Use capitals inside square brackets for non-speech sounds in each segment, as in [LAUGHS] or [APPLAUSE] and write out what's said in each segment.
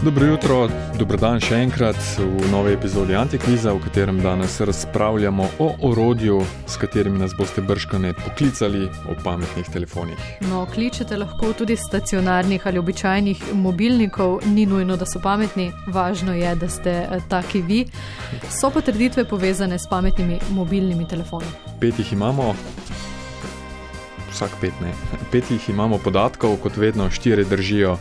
Dobro jutro, dobrodan še enkrat v novej epizodi Antikviza, v katerem danes razpravljamo o orodju, s katerimi nas boste brškane poklicali o pametnih telefonih. No, kličete lahko tudi stacionarnih ali običajnih mobilnikov, ni nujno, da so pametni, važno je, da ste eh, taki vi. So pa trditve povezane s pametnimi mobilnimi telefoni. Pet jih imamo. Vsak pet ne. Pet jih imamo podatkov, kot vedno, štiri držijo.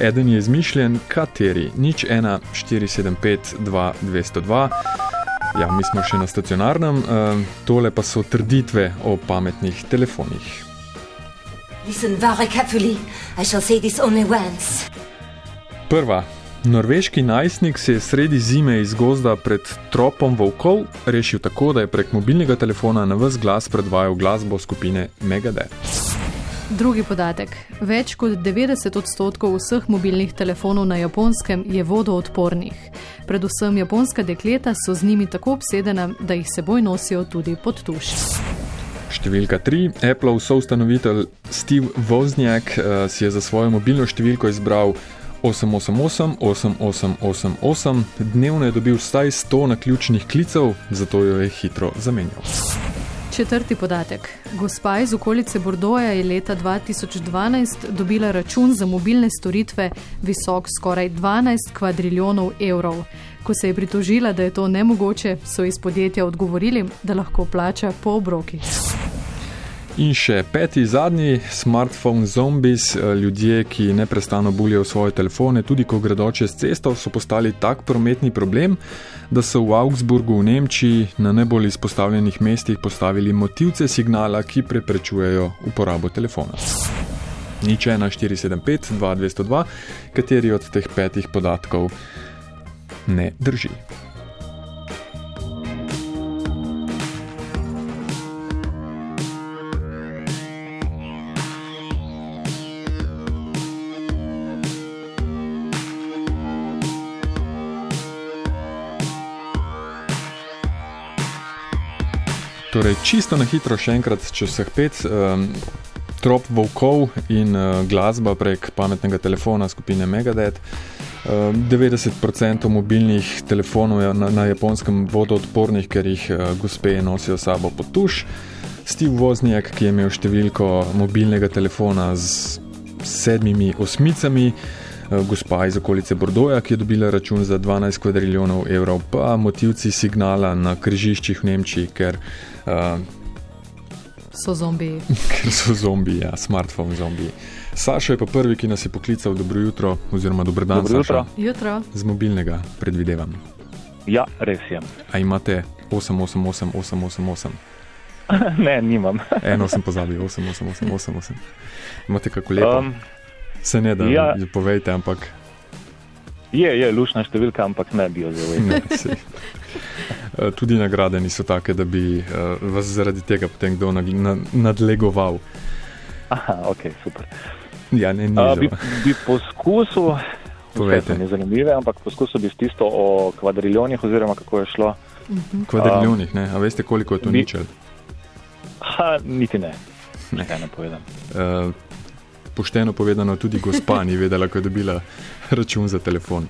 Eden je izmišljen, kateri, nič 1, 4, 7, 5, 2, 202. Ja, mi smo še na stacionarnem, uh, tole pa so trditve o pametnih telefonih. Prva. Norveški najstnik se je sredi zime iz gozda pred tropom volkov rešil tako, da je prek mobilnega telefona na vse glas predvajal glasbo skupine Megadeth. Drugi podatek. Več kot 90 odstotkov vseh mobilnih telefonov na japonskem je vodoodpornih. Predvsem japonska dekleta so z njimi tako obsedena, da jih seboj nosijo tudi pod tuš. Številka 3. Apple soustanovitelj Steve Wozniak uh, si je za svojo mobilno številko izbral 888 8888. Dnevno je dobil vsaj 100 naključnih klicev, zato jo je hitro zamenjal. Četrti podatek. Gospa iz okolice Bordoja je leta 2012 dobila račun za mobilne storitve visok skoraj 12 kvadriljonov evrov. Ko se je pritožila, da je to nemogoče, so iz podjetja odgovorili, da lahko plača po obroki. In še peti, zadnji, smartphone zombies, eh, ljudje, ki neprestano bulijo svoje telefone, tudi ko gredo čez cesto, so postali tak prometni problem, da so v Augsburgu v Nemčiji na najbolj izpostavljenih mestih postavili motivce signala, ki preprečujejo uporabo telefona. Nič 1, 475, 2, 202, kateri od teh petih podatkov ne drži. Torej, čisto na hitro, še enkrat, če vseh pet, um, trop volkov in uh, glasba prek pametnega telefona skupine Megadeth. Uh, 90% mobilnih telefonov je na, na japonskem vodoodpornih, ker jih uh, gospe nosijo sabo pod tuš. Steve Wozniak, ki je imel številko mobilnega telefona z sedmimi osmicami, uh, gospa iz okolice Bordoja, ki je dobila račun za 12 kvadriljonov evrov, pa motivci signala na križiščih v Nemčiji, ker Uh, so zombiji. [LAUGHS] Ker so zombiji, ja, smartphone zombiji. Saša je pa prvi, ki nas je poklical, dobro jutro, oziroma dobro dan, dobro jutro. jutro. Z mobilnega, predvidevam. Ja, res je. A imate 888, 888? [LAUGHS] ne, nimam. Eno sem pozabil, 888, 88. Imate kako lepo? Um, Se ne da, ja. povejte, ampak. Je, je, lušna številka, ampak ne bi jo zelo. Eh, tudi nagrade niso take, da bi uh, vas zaradi tega potem kdo nadlegoval. Aha, ok, super. Ja, ne, uh, bi, bi poskusil, povejte, ne zanimive, ampak poskusil bi tisto o kvadriljonih, oziroma kako je šlo. Mhm. Kvadriljonih, ne, a veste, koliko je to bi, ničel? Ha, niti ne. Ne, ne povedam. Uh, pošteno povedano, tudi gospa ni vedela, ko je dobila račun za telefon.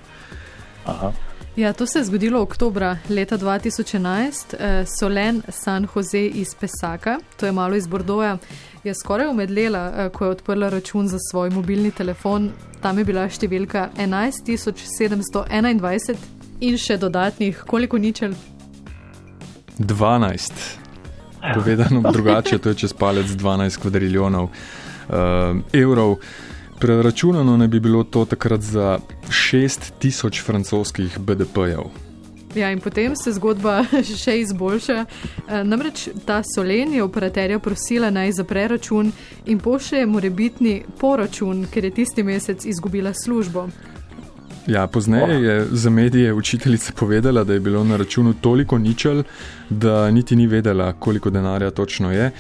Aha. Ja, to se je zgodilo oktobra leta 2011. Eh, Solen San Jose iz Pesaka, to je malo iz Bordoja, je skoraj umedlela, eh, ko je odprla račun za svoj mobilni telefon. Tam je bila številka 11721 in še dodatnih, koliko ničel? 12. Povedano drugače, to je čez palec 12 kvadriljonov evrov. Preračunano ne bi bilo to takrat za 6000 francoskih BDP-jev. Ja, in potem se zgodba [LAUGHS] še izboljša. E, namreč ta Solen je operaterja prosila naj zapre račun in pošlje morebitni poračun, ker je tisti mesec izgubila službo. Ja, pozneje je za medije učiteljica povedala, da je bilo na računu toliko ničel, da niti ni vedela, koliko denarja točno je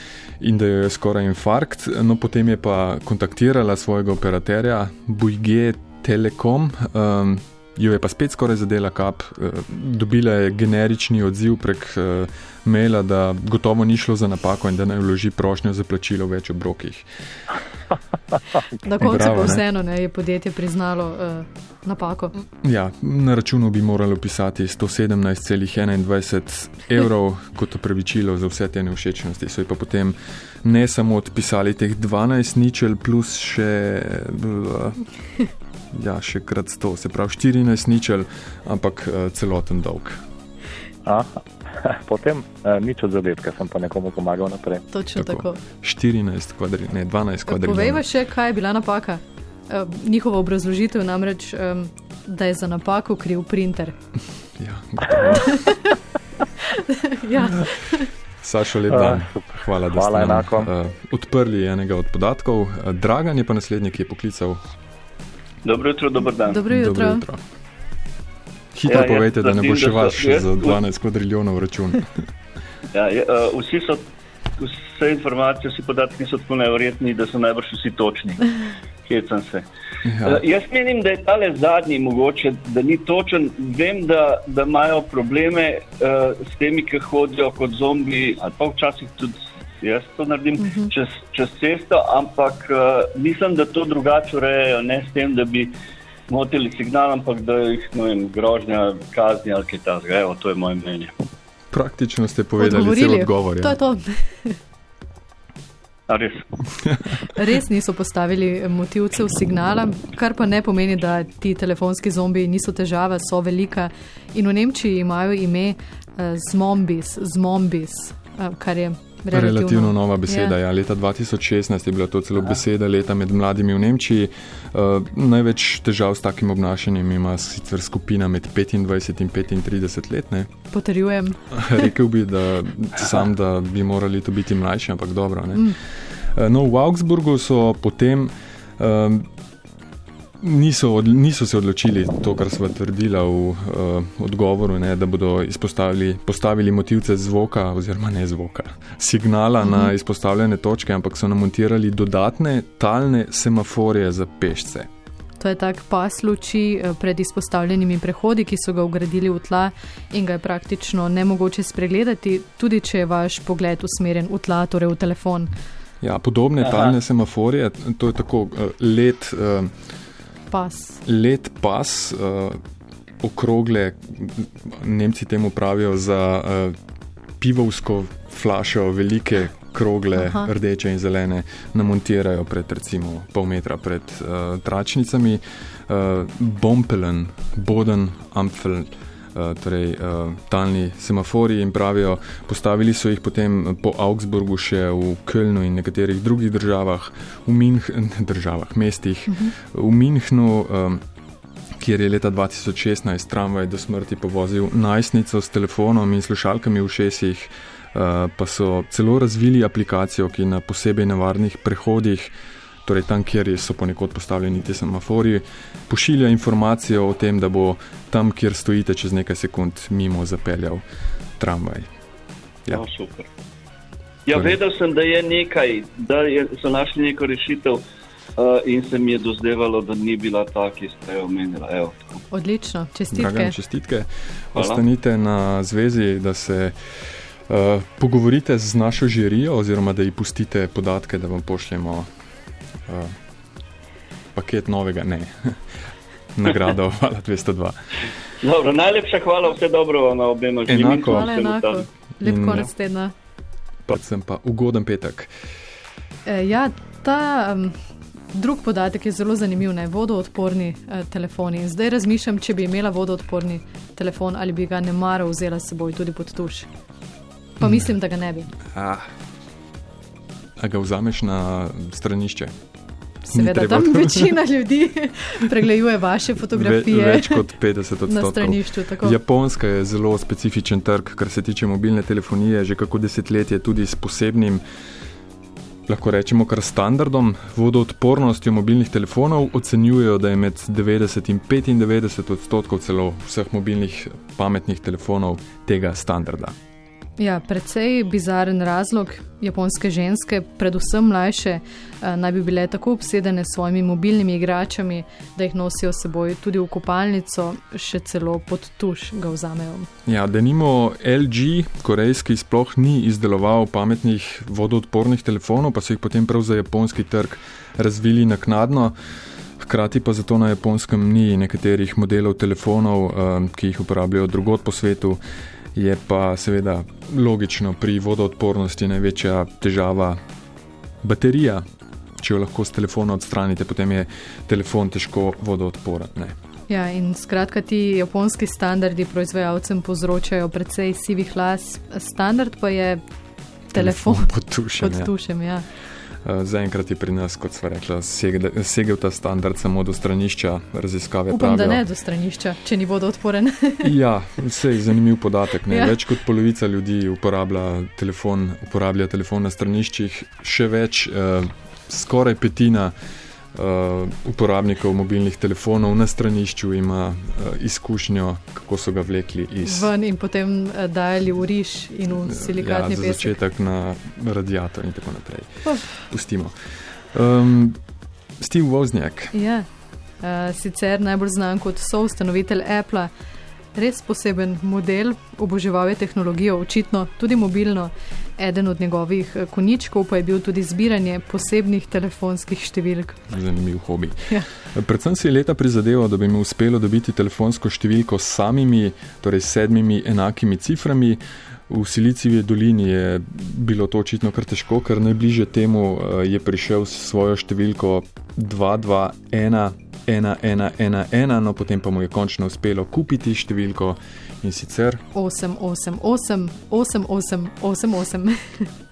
in da je skoraj infarkt. No, potem je pa kontaktirala svojega operaterja, Bujge Telekom. Um, Jo je pa spet skoraj zadela kap, uh, dobila je generični odziv prek uh, maila, da gotovo ni šlo za napako in da naj vloži prošnjo za plačilo več obrokih. Na koncu pa vseeno je podjetje priznalo uh, napako. Ja, na računu bi moralo pisati 117,21 evrov kot opravičilo za vse te neušečnosti. So pa potem ne samo odpisali teh 12 ničel plus še. Uh, Ja, še krat 100, se pravi 14 ničel, ampak uh, celoten dolg. Aha. [LAUGHS] Potem uh, nič od zadetka, sem pa nekomu pomagal naprej. Točno tako. tako. 14 kvadri, ne 12 kvadratov. Povej še, kaj je bila napaka. Uh, njihova obrazložitev namreč, um, da je za napako kriv printer. [LAUGHS] ja, [LAUGHS] ja. Sašo, lep dan. Hvala, da Hvala, ste nam, uh, odprli enega od podatkov. Uh, Dragan je pa naslednji, ki je poklical. Dobro jutro, dober dan. Dobro jutro. Dobro jutro. Hitro ja, povejte, da ne bo še vaš za 12 kvadriljonov račun. [LAUGHS] ja, je, uh, vsi so, vse informacije, vsi podatki so tako nevrjetni, da so najbrž vsi točni. [LAUGHS] Hecam se. Ja. Uh, jaz menim, da je tale zadnji mogoče, da ni točen. Vem, da, da imajo probleme uh, s temi, ki hodijo kot zombi, ali pa včasih tudi jaz to naredim uh mhm. -huh. čez, čez cesto, ampak uh, mislim, da to drugače urejajo, ne s tem, da bi motili signal, ampak da jih vem, grožnja, kazni ali kaj takega. Evo, to je moje mnenje. Praktično ste povedali vse odgovore. To je to. Res. [LAUGHS] Res niso postavili motivcev signala, kar pa ne pomeni, da ti telefonski zombi niso težava, so velika. In v Nemčiji imajo ime uh, zmombis, zmombis, uh, kar je Relativno, relativno nova beseda. Ja. Ja. Leta 2016 je bila to celo beseda leta med mladimi v Nemčiji. Uh, največ težav s takim obnašanjem ima sicer skupina med 25 in 35 let. Ne. [LAUGHS] Potrjujem. [LAUGHS] Rekel bi, da, sam, da bi morali to biti mlajši, ampak dobro. Mm. Uh, no, v Augsburgu so potem. Uh, niso, od, niso se odločili to, kar smo trdili v uh, odgovoru, ne, da bodo postavili motivce zvoka, oziroma ne zvoka, signala mhm. na izpostavljene točke, ampak so namontirali dodatne talne semaforje za pešce. To je tak pas luči eh, pred izpostavljenimi prehodi, ki so ga ugradili v tla in ga je praktično nemogoče spregledati, tudi če je vaš pogled usmerjen v tla, torej v telefon. Ja, podobne Aha. talne semaforje, to je tako uh, let. Uh, pas. Let pas, uh, okrogle, Nemci temu pravijo za uh, pivovsko flašo, velike krogle, Aha. rdeče in zelene, namontirajo pred recimo pol metra pred uh, tračnicami. Uh, Bompelen, Boden, Ampfel. Eh, torej uh, talni semafori in pravijo, postavili so jih potem po Augsburgu, še v Kölnu in nekaterih drugih državah, v Minhnu, [LAUGHS] državah, mestih, uh. -huh. v Minhnu. Um, Kjer je leta 2016 tramvaj do smrti povozil najstnico s telefonom in slušalkami v šesih, pa so celo razvili aplikacijo, ki na posebej nevarnih prehodih uh, torej tam, kjer so ponekod postavljeni ti semafori, pošilja informacijo o tem, da bo tam, kjer stojite, čez nekaj sekund mimo zapeljal tramvaj. Ja, no, super. Ja, vedel sem, da je nekaj, da je, so našli neko rešitev. Uh, in se mi je dozdevalo, da ni bila ta, ki ste jo omenili. Odlično, čestitke. Dragane, čestitke. Ostanite na zvezi, da se uh, pogovorite z našo žirijo, oziroma da ji pustite podatke, da vam pošljemo uh, paket novega, ne, [LAUGHS] nagrado, [LAUGHS] hvala 202. Dobro, najlepša hvala, vse dobro na obema življenjima. Enako, hvala, enako. Lep konec tedna. Pa sem pa ugoden petek. E, ja, ta um, drug podatek je zelo zanimiv, ne vodoodporni uh, telefoni. Zdaj razmišljam, če bi imela vodoodporni telefon ali bi ga ne mara vzela s seboj tudi pod tuš. Pa mislim, da ga ne bi. Ah. A ga vzameš na stranišče? Seveda, tam večina ljudi [LAUGHS] pregleduje vaše fotografije. Ve, več kot 50 [LAUGHS] odstotkov. Japonska je zelo specifičen trg, kar se tiče mobilne telefonije, že kako desetletje tudi s posebnim. Lahko rečemo, kar standardom vodoodpornostjo mobilnih telefonov ocenjujejo, da je med 90 in 95 odstotkov celo vseh mobilnih pametnih telefonov tega standarda. Ja, predvsej bizaren razlog. Japonske ženske, predvsem mlajše, eh, naj bi bile tako obsedene s svojimi mobilnimi igračami, da jih nosijo s seboj tudi v kopalnico, še celo pod tuš ga vzamejo. Ja, da nimo LG, korejski, sploh ni izdeloval pametnih vodoodpornih telefonov, pa so jih potem prav za japonski trg razvili naknadno. Hkrati pa zato na japonskem ni nekaterih modelov telefonov, eh, ki jih uporabljajo drugot po svetu je pa seveda logično pri vodoodpornosti največja težava baterija. Če jo lahko s telefona odstranite, potem je telefon težko vodoodporen. Ja, in skratka, ti japonski standardi proizvajalcem povzročajo precej sivih las, standard pa je telefon, telefon pod tušem. Pod tušem ja. Ja. Eh, zaenkrat je pri nas, kot sva rekla, segel ta standard samo do stranišča raziskave. Upam, pravijo, da ne do stranišča, če ni vodo odporen. [LAUGHS] ja, vse je zanimiv podatek. Ja. Več kot polovica ljudi uporablja telefon, uporablja telefon na straniščih, še več, eh, skoraj petina uh, uporabnikov mobilnih telefonov na stranišču ima uh, izkušnjo, kako so ga vlekli iz. Ven in potem uh, dajali v riž in v silikatni ja, začetek na radiator in tako naprej. Oh. Pustimo. Um, Steve Woznjak. Ja. Uh, sicer najbolj znan kot soustanovitelj Apple, res poseben model, oboževal je tehnologijo, očitno tudi mobilno. Eden od njegovih eh, koničkov pa je bil tudi zbiranje posebnih telefonskih številk. Zanimiv hobi. Ja. Predvsem si je leta prizadeval, da bi mi uspelo dobiti telefonsko številko s samimi, torej sedmimi enakimi ciframi. V Silicijevi dolini je bilo to očitno kar težko, ker najbližje temu eh, je prišel s svojo številko 221. 1111, no potem pa mu je končno uspelo kupiti številko in sicer 888, [LAUGHS]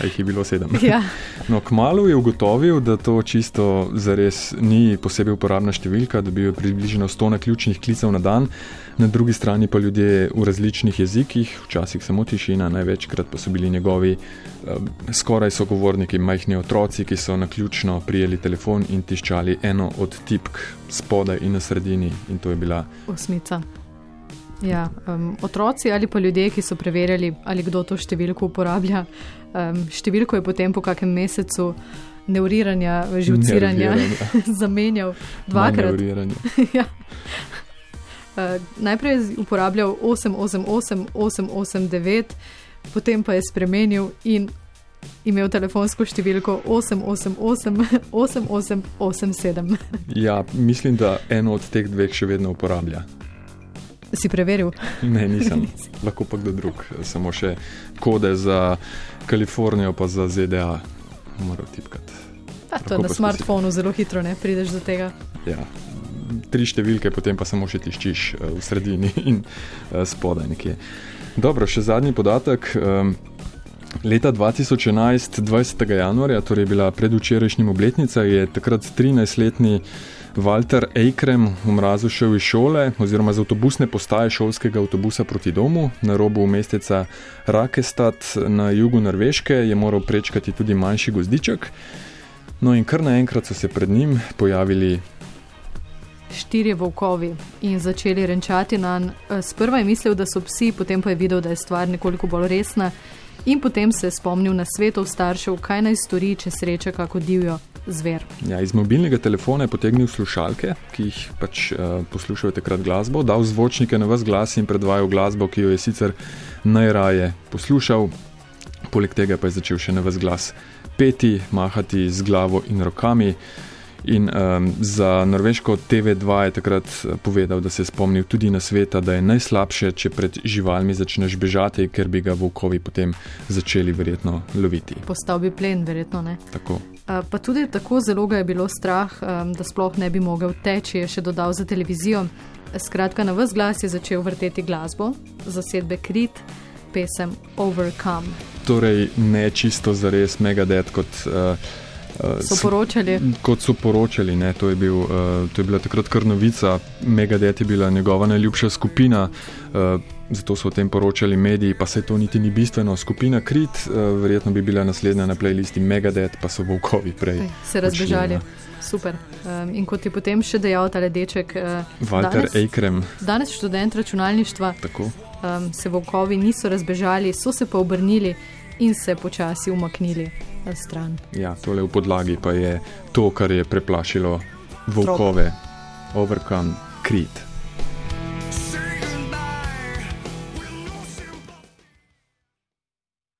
8888. Jih je bilo sedem. [LAUGHS] Ja. No, kmalo je ugotovil, da to čisto zares ni posebej uporabna številka, da bi jo približno 100 na ključnih klicev na dan, na drugi strani pa ljudje v različnih jezikih, včasih samo tišina, največkrat pa so bili njegovi skoraj sogovorniki, majhni otroci, ki so na ključno prijeli telefon in tiščali eno od tipk spodaj in na sredini, in to je bila osmica. Ja, um, otroci ali pa ljudje, ki so preverjali, ali kdo to številko uporablja. Um, številko je potem po kakem mesecu neuriranja, živciranja [LAUGHS] zamenjal dvakrat. [LAUGHS] ja. uh, najprej je uporabljal 888, 889, potem pa je spremenil in imel telefonsko številko 888, 8887. ja, mislim, da eno od teh dveh še vedno uporablja. Si preveril? Ne, nisem. Lahko pa kdo drug. Samo še kode za Kalifornijo, pa za ZDA, moral tipkati. A, to je na smartphonu zelo hitro, ne prideš do tega. Ja, tri številke, potem pa samo še tiščiš uh, v sredini [LAUGHS] in uh, spodaj nekje. Dobro, še zadnji podatek. Um, leta 2011, 20. januarja, torej bila predvčerajšnjim obletnica, je takrat 13-letni. Walter Eikrem v mrazu šel iz šole oziroma z avtobusne postaje šolskega avtobusa proti domu na robu mesteca Rakestad na jugu Norveške, je moral prečkati tudi manjši gozdiček. No in kar naenkrat so se pred njim pojavili štirje volkovi in začeli renčati na njega. Sprva je mislil, da so psi, potem pa je videl, da je stvar nekoliko bolj resna. In potem se je spomnil na svetov staršev, kaj naj stori, če sreča kako divjo zver. Ja, iz mobilnega telefona je potegnil slušalke, ki jih pač uh, poslušajo takrat glasbo, dal zvočnike na vas glas in predvajal glasbo, ki jo je sicer najraje poslušal. Poleg tega pa je začel še na vas glas peti, mahati z glavo in rokami. In um, za norveško TV2 je takrat eh, povedal, da se je spomnil tudi na sveta, da je najslabše, če pred živalmi začneš bežati, ker bi ga volkovi potem začeli verjetno loviti. Postal bi plen, verjetno ne. Tako. Pa tudi tako zelo ga je bilo strah, da sploh ne bi mogel teči, je še dodal za televizijo. Skratka, na vse glas je začel vrteti glasbo, zasedbe Krit, pesem Overcome. Torej, ne čisto za res Megadeth kot uh, So poročali? Kot so poročali, ne, to, je bil, uh, to je bila takrat kar novica. Megadet je bila njegova najljubša skupina, uh, zato so o tem poročali mediji, pa se to niti ni bistveno. Skupina Krit, uh, verjetno bi bila naslednja na playlisti Megadet, pa so volkovi prej. Ej, se razbežali. Super. Um, in kot je potem še dejal ta ledeček, uh, Walter Eikrem. Danes študent računalništva. Um, se volkovi niso razbežali, so se pa obrnili in se počasi umaknili stran. Ja, tole v podlagi pa je to, kar je preplašilo volkove, Overcome Crete.